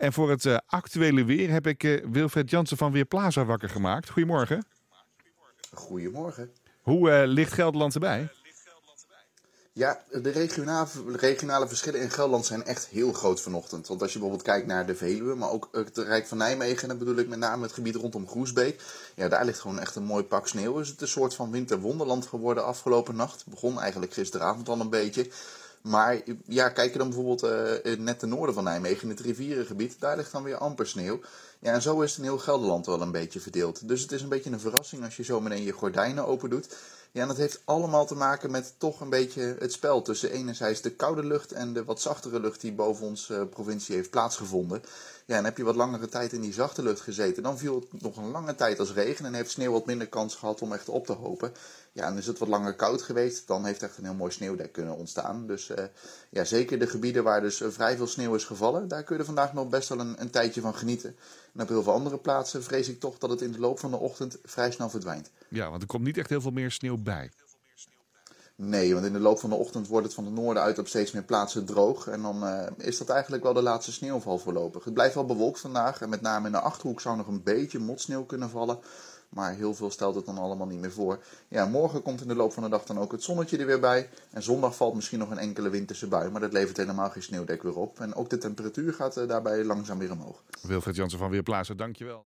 En voor het uh, actuele weer heb ik uh, Wilfred Jansen van Weerplaza wakker gemaakt. Goedemorgen. Goedemorgen. Hoe uh, ligt Gelderland erbij? Ja, de regionale, regionale verschillen in Gelderland zijn echt heel groot vanochtend. Want als je bijvoorbeeld kijkt naar de Veluwe, maar ook het Rijk van Nijmegen, en dan bedoel ik met name het gebied rondom Groesbeek. Ja, daar ligt gewoon echt een mooi pak sneeuw. Is het een soort van winterwonderland geworden afgelopen nacht. Begon eigenlijk gisteravond al een beetje. Maar ja, kijk je dan bijvoorbeeld uh, net ten noorden van Nijmegen, in het rivierengebied, daar ligt dan weer amper sneeuw. Ja, en zo is het in heel Gelderland wel een beetje verdeeld. Dus het is een beetje een verrassing als je zo meteen je gordijnen open doet. Ja, en dat heeft allemaal te maken met toch een beetje het spel tussen enerzijds de koude lucht en de wat zachtere lucht die boven onze uh, provincie heeft plaatsgevonden. Ja, en heb je wat langere tijd in die zachte lucht gezeten, dan viel het nog een lange tijd als regen en heeft sneeuw wat minder kans gehad om echt op te hopen. Ja, en is het wat langer koud geweest, dan heeft echt een heel mooi sneeuwdek kunnen ontstaan. Dus uh, ja, zeker de gebieden waar dus vrij veel sneeuw is gevallen, daar kun je vandaag nog best wel een, een tijdje van genieten. En op heel veel andere plaatsen vrees ik toch dat het in de loop van de ochtend vrij snel verdwijnt. Ja, want er komt niet echt heel veel meer sneeuw bij. Nee, want in de loop van de ochtend wordt het van het noorden uit op steeds meer plaatsen droog. En dan uh, is dat eigenlijk wel de laatste sneeuwval voorlopig. Het blijft wel bewolkt vandaag. En met name in de achterhoek zou nog een beetje motsneeuw kunnen vallen. Maar heel veel stelt het dan allemaal niet meer voor. Ja, morgen komt in de loop van de dag dan ook het zonnetje er weer bij. En zondag valt misschien nog een enkele winterse bui. Maar dat levert helemaal geen sneeuwdek weer op. En ook de temperatuur gaat uh, daarbij langzaam weer omhoog. Wilfred Jansen van Weerplaatsen, dankjewel.